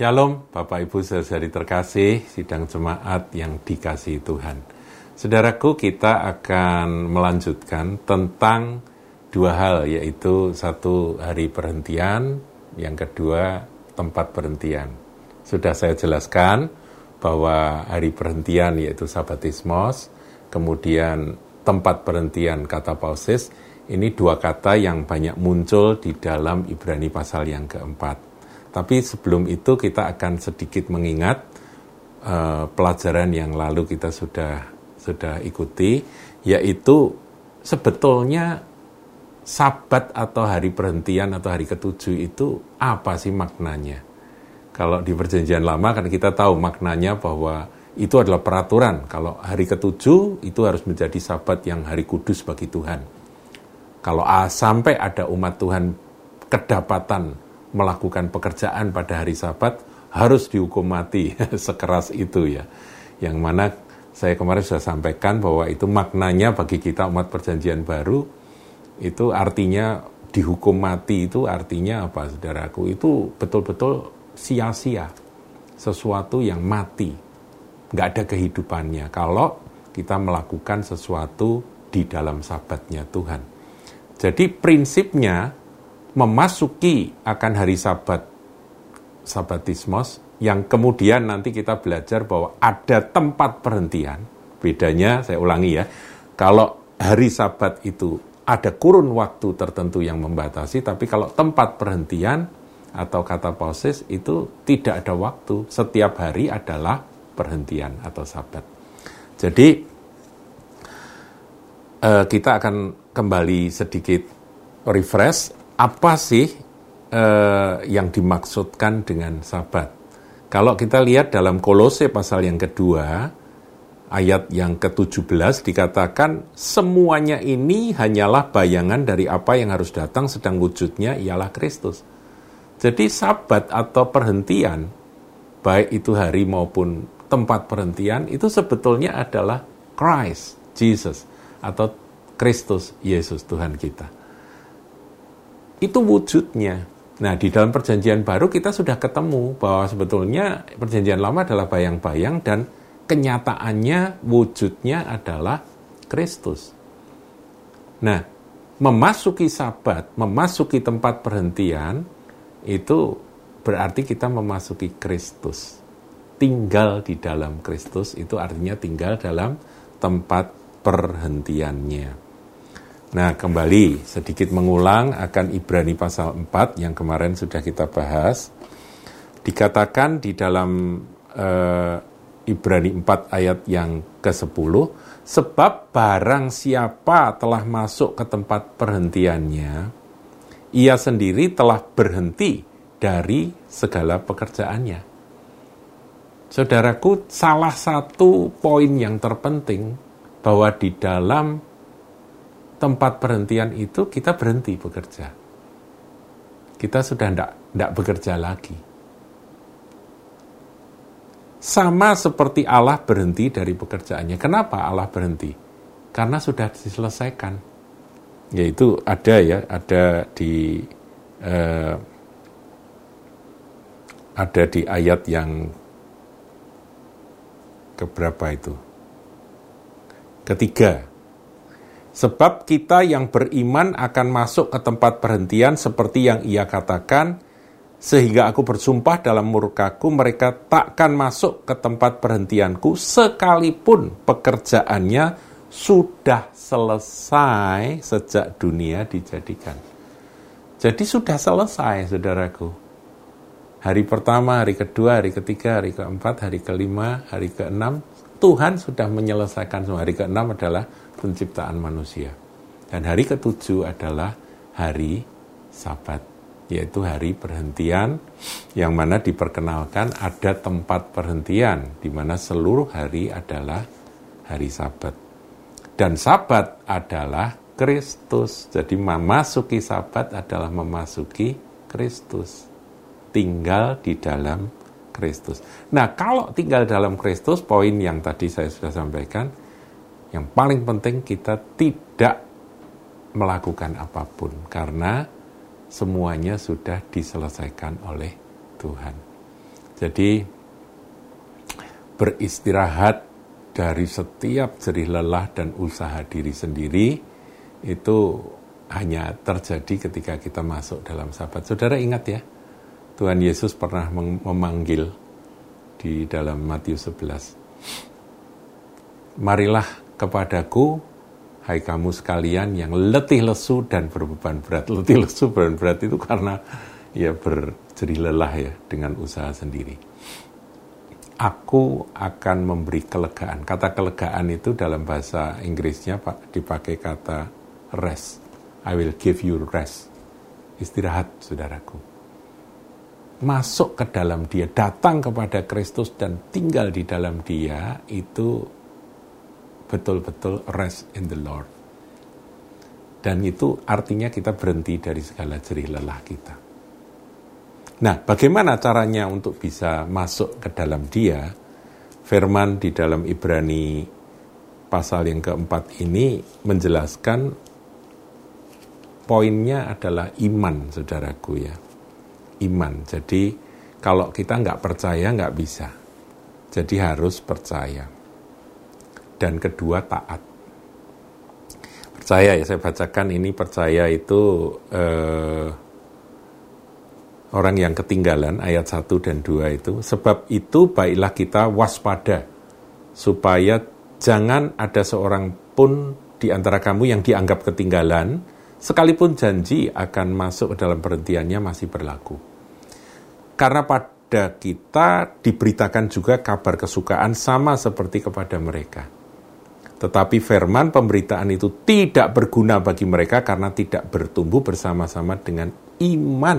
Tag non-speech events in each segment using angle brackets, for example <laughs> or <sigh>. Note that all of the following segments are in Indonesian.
Shalom, Bapak Ibu saudari terkasih, sidang jemaat yang dikasih Tuhan. Saudaraku, kita akan melanjutkan tentang dua hal, yaitu satu hari perhentian, yang kedua tempat perhentian. Sudah saya jelaskan bahwa hari perhentian yaitu sabatismos, kemudian tempat perhentian kata pausis, ini dua kata yang banyak muncul di dalam Ibrani pasal yang keempat. Tapi sebelum itu kita akan sedikit mengingat uh, pelajaran yang lalu kita sudah sudah ikuti, yaitu sebetulnya sabat atau hari perhentian atau hari ketujuh itu apa sih maknanya? Kalau di perjanjian lama kan kita tahu maknanya bahwa itu adalah peraturan. Kalau hari ketujuh itu harus menjadi sabat yang hari kudus bagi Tuhan. Kalau sampai ada umat Tuhan kedapatan melakukan pekerjaan pada hari Sabat harus dihukum mati <laughs> sekeras itu ya. Yang mana saya kemarin sudah sampaikan bahwa itu maknanya bagi kita umat perjanjian baru itu artinya dihukum mati itu artinya apa saudaraku? Itu betul-betul sia-sia sesuatu yang mati. Nggak ada kehidupannya kalau kita melakukan sesuatu di dalam sabatnya Tuhan. Jadi prinsipnya memasuki akan hari sabat sabatismos yang kemudian nanti kita belajar bahwa ada tempat perhentian. Bedanya saya ulangi ya. Kalau hari sabat itu ada kurun waktu tertentu yang membatasi, tapi kalau tempat perhentian atau kata pausis itu tidak ada waktu. Setiap hari adalah perhentian atau sabat. Jadi eh, kita akan kembali sedikit refresh apa sih eh, yang dimaksudkan dengan sabat? Kalau kita lihat dalam Kolose pasal yang kedua, ayat yang ke-17 dikatakan semuanya ini hanyalah bayangan dari apa yang harus datang sedang wujudnya ialah Kristus. Jadi sabat atau perhentian, baik itu hari maupun tempat perhentian, itu sebetulnya adalah Christ, Jesus, atau Kristus, Yesus Tuhan kita. Itu wujudnya. Nah, di dalam perjanjian baru kita sudah ketemu bahwa sebetulnya perjanjian lama adalah bayang-bayang dan kenyataannya wujudnya adalah Kristus. Nah, memasuki sabat, memasuki tempat perhentian itu berarti kita memasuki Kristus. Tinggal di dalam Kristus itu artinya tinggal dalam tempat perhentiannya. Nah, kembali sedikit mengulang akan Ibrani pasal 4 yang kemarin sudah kita bahas. Dikatakan di dalam uh, Ibrani 4 ayat yang ke-10, sebab barang siapa telah masuk ke tempat perhentiannya, ia sendiri telah berhenti dari segala pekerjaannya. Saudaraku, salah satu poin yang terpenting bahwa di dalam tempat perhentian itu kita berhenti bekerja. Kita sudah tidak bekerja lagi. Sama seperti Allah berhenti dari pekerjaannya. Kenapa Allah berhenti? Karena sudah diselesaikan. Yaitu ada ya, ada di eh, ada di ayat yang keberapa itu? Ketiga, Sebab kita yang beriman akan masuk ke tempat perhentian seperti yang ia katakan, sehingga aku bersumpah dalam murkaku mereka takkan masuk ke tempat perhentianku sekalipun pekerjaannya sudah selesai sejak dunia dijadikan. Jadi sudah selesai, saudaraku. Hari pertama, hari kedua, hari ketiga, hari keempat, hari kelima, hari keenam, Tuhan sudah menyelesaikan semua. Hari keenam adalah penciptaan manusia. Dan hari ketujuh adalah hari sabat, yaitu hari perhentian yang mana diperkenalkan ada tempat perhentian di mana seluruh hari adalah hari sabat. Dan sabat adalah Kristus. Jadi memasuki sabat adalah memasuki Kristus. Tinggal di dalam Kristus. Nah, kalau tinggal dalam Kristus, poin yang tadi saya sudah sampaikan, yang paling penting kita tidak melakukan apa pun karena semuanya sudah diselesaikan oleh Tuhan. Jadi beristirahat dari setiap jerih lelah dan usaha diri sendiri itu hanya terjadi ketika kita masuk dalam sahabat. Saudara ingat ya, Tuhan Yesus pernah memanggil di dalam Matius 11. Marilah kepadaku, hai kamu sekalian yang letih lesu dan berbeban berat. <laughs> Letih lesu beban berat itu karena ya berjerih lelah ya dengan usaha sendiri. Aku akan memberi kelegaan. Kata kelegaan itu dalam bahasa Inggrisnya Pak dipakai kata rest I will give you rest. Istirahat, saudaraku. Masuk ke dalam dia, datang kepada Kristus dan tinggal di dalam dia, itu betul-betul rest in the Lord. Dan itu artinya kita berhenti dari segala jerih lelah kita. Nah, bagaimana caranya untuk bisa masuk ke dalam dia? Firman di dalam Ibrani pasal yang keempat ini menjelaskan poinnya adalah iman, saudaraku ya. Iman. Jadi kalau kita nggak percaya nggak bisa. Jadi harus percaya. Dan kedua taat. Percaya ya, saya bacakan ini percaya itu eh, orang yang ketinggalan ayat 1 dan 2 itu. Sebab itu baiklah kita waspada supaya jangan ada seorang pun di antara kamu yang dianggap ketinggalan sekalipun janji akan masuk dalam perhentiannya masih berlaku. Karena pada kita diberitakan juga kabar kesukaan sama seperti kepada mereka. Tetapi firman pemberitaan itu tidak berguna bagi mereka karena tidak bertumbuh bersama-sama dengan iman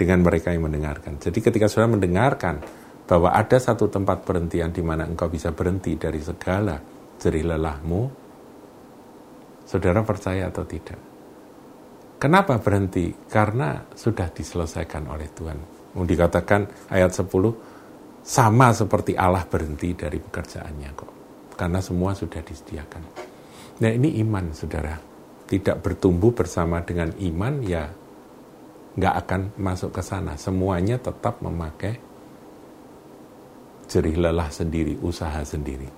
dengan mereka yang mendengarkan. Jadi ketika saudara mendengarkan bahwa ada satu tempat perhentian di mana engkau bisa berhenti dari segala jerih lelahmu, saudara percaya atau tidak? Kenapa berhenti? Karena sudah diselesaikan oleh Tuhan. Dikatakan ayat 10, sama seperti Allah berhenti dari pekerjaannya kok. Karena semua sudah disediakan. Nah ini iman saudara. Tidak bertumbuh bersama dengan iman ya nggak akan masuk ke sana. Semuanya tetap memakai jerih lelah sendiri, usaha sendiri.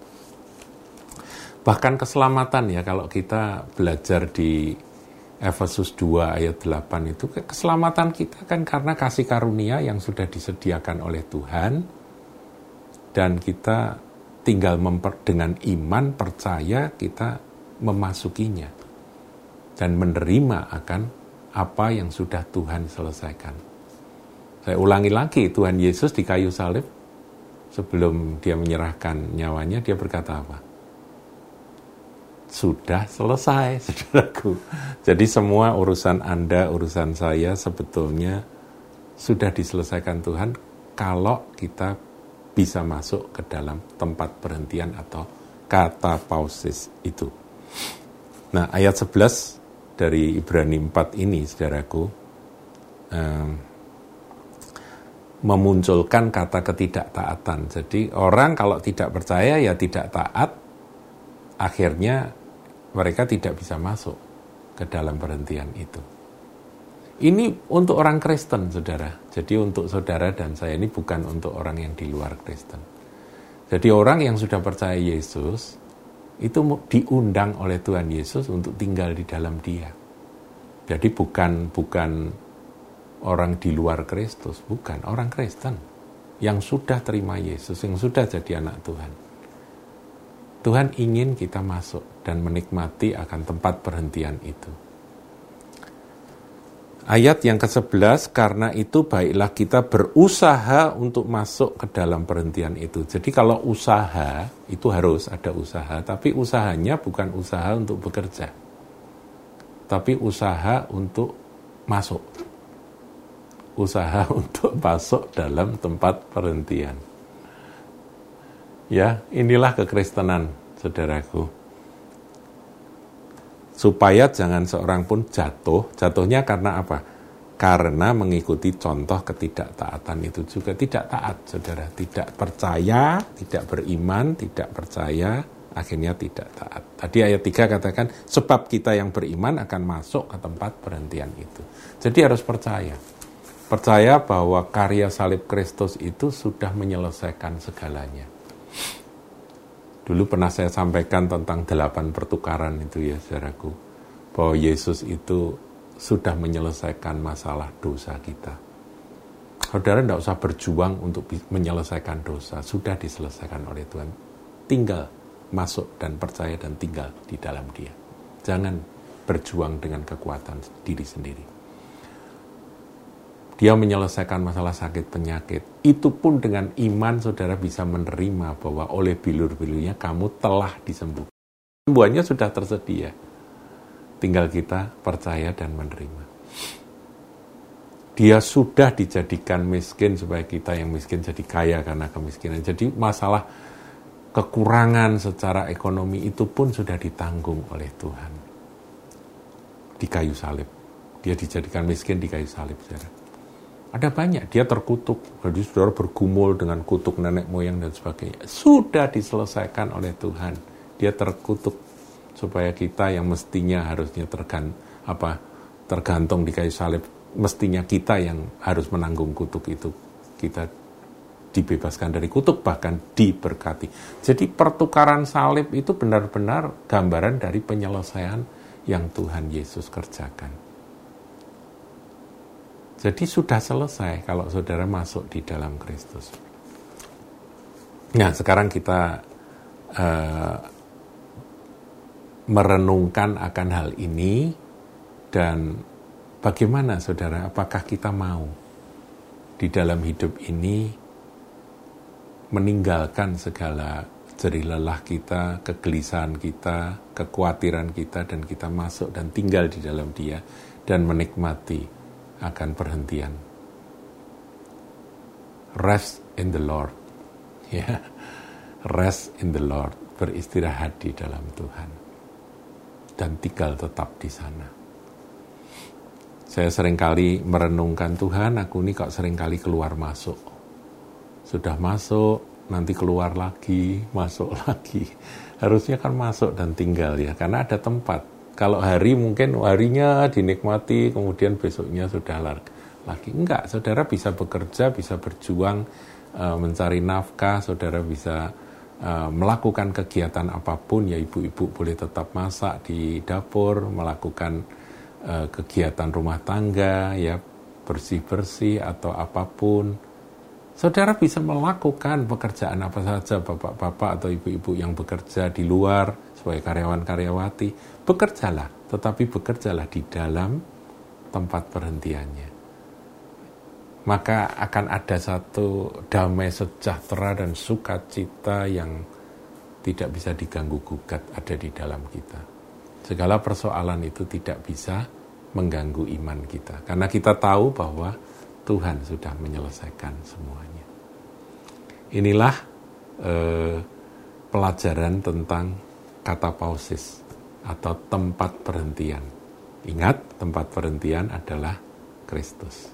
Bahkan keselamatan ya kalau kita belajar di Efesus 2 ayat 8 itu keselamatan kita kan karena kasih karunia yang sudah disediakan oleh Tuhan dan kita tinggal memper, dengan iman percaya kita memasukinya dan menerima akan apa yang sudah Tuhan selesaikan. Saya ulangi lagi, Tuhan Yesus di kayu salib sebelum dia menyerahkan nyawanya dia berkata apa? Sudah selesai, <laughs> saudaraku. Jadi semua urusan Anda, urusan saya sebetulnya sudah diselesaikan Tuhan kalau kita bisa masuk ke dalam tempat perhentian atau kata pausis itu. Nah, ayat 11 dari Ibrani 4 ini, saudaraku, memunculkan kata ketidaktaatan. Jadi orang kalau tidak percaya ya tidak taat, akhirnya mereka tidak bisa masuk ke dalam perhentian itu. Ini untuk orang Kristen, saudara. Jadi untuk saudara dan saya ini bukan untuk orang yang di luar Kristen. Jadi orang yang sudah percaya Yesus, itu diundang oleh Tuhan Yesus untuk tinggal di dalam dia. Jadi bukan bukan orang di luar Kristus, bukan orang Kristen yang sudah terima Yesus, yang sudah jadi anak Tuhan. Tuhan ingin kita masuk dan menikmati akan tempat perhentian itu. Ayat yang ke-11, karena itu baiklah kita berusaha untuk masuk ke dalam perhentian itu. Jadi kalau usaha, itu harus ada usaha, tapi usahanya bukan usaha untuk bekerja. Tapi usaha untuk masuk. Usaha <laughs> untuk masuk dalam tempat perhentian. Ya, inilah kekristenan, saudaraku. Supaya jangan seorang pun jatuh, jatuhnya karena apa? Karena mengikuti contoh ketidaktaatan itu juga tidak taat, saudara. Tidak percaya, tidak beriman, tidak percaya, akhirnya tidak taat. Tadi ayat 3 katakan, sebab kita yang beriman akan masuk ke tempat perhentian itu. Jadi harus percaya Percaya bahwa karya salib Kristus itu sudah menyelesaikan segalanya. Dulu pernah saya sampaikan tentang delapan pertukaran itu ya saudaraku. Bahwa Yesus itu sudah menyelesaikan masalah dosa kita. Saudara tidak usah berjuang untuk menyelesaikan dosa. Sudah diselesaikan oleh Tuhan. Tinggal masuk dan percaya dan tinggal di dalam dia. Jangan berjuang dengan kekuatan diri sendiri dia menyelesaikan masalah sakit penyakit. Itu pun dengan iman saudara bisa menerima bahwa oleh bilur-bilurnya kamu telah disembuhkan. Sembuhannya sudah tersedia. Tinggal kita percaya dan menerima. Dia sudah dijadikan miskin supaya kita yang miskin jadi kaya karena kemiskinan. Jadi masalah kekurangan secara ekonomi itu pun sudah ditanggung oleh Tuhan. Di kayu salib. Dia dijadikan miskin di kayu salib, saudara ada banyak, dia terkutuk. Jadi saudara bergumul dengan kutuk nenek moyang dan sebagainya. Sudah diselesaikan oleh Tuhan. Dia terkutuk supaya kita yang mestinya harusnya tergan, apa, tergantung di kayu salib, mestinya kita yang harus menanggung kutuk itu. Kita dibebaskan dari kutuk, bahkan diberkati. Jadi pertukaran salib itu benar-benar gambaran dari penyelesaian yang Tuhan Yesus kerjakan. Jadi sudah selesai kalau saudara masuk di dalam Kristus. Nah, sekarang kita uh, merenungkan akan hal ini dan bagaimana saudara, apakah kita mau di dalam hidup ini meninggalkan segala jeri lelah kita, kegelisahan kita, kekhawatiran kita, dan kita masuk dan tinggal di dalam dia dan menikmati akan perhentian. Rest in the Lord. <laughs> Ya. Rest in the Lord. Beristirahat di dalam Tuhan. Dan tinggal tetap di sana. Saya sering kali merenungkan Tuhan, aku ini kok sering kali keluar masuk. Sudah masuk, nanti keluar lagi, masuk <laughs> lagi. Harusnya kan masuk dan tinggal ya, karena ada tempat kalau hari mungkin harinya dinikmati, kemudian besoknya sudah lagi. Enggak, saudara bisa bekerja, bisa berjuang, e, mencari nafkah, saudara bisa e, melakukan kegiatan apa pun, ya ibu-ibu boleh tetap masak di dapur, melakukan e, kegiatan rumah tangga, ya bersih-bersih atau apa pun. Saudara bisa melakukan pekerjaan apa saja, bapak-bapak atau ibu-ibu yang bekerja di luar, sebagai karyawan-karyawati, bekerjalah, tetapi bekerjalah di dalam tempat perhentiannya. Maka akan ada satu damai sejahtera dan sukacita yang tidak bisa diganggu gugat ada di dalam kita. Segala persoalan itu tidak bisa mengganggu iman kita. Karena kita tahu bahwa Tuhan sudah menyelesaikan semuanya. Inilah eh, pelajaran tentang kata pausis atau tempat perhentian. Ingat, tempat perhentian adalah Kristus.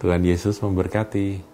Tuhan Yesus memberkati.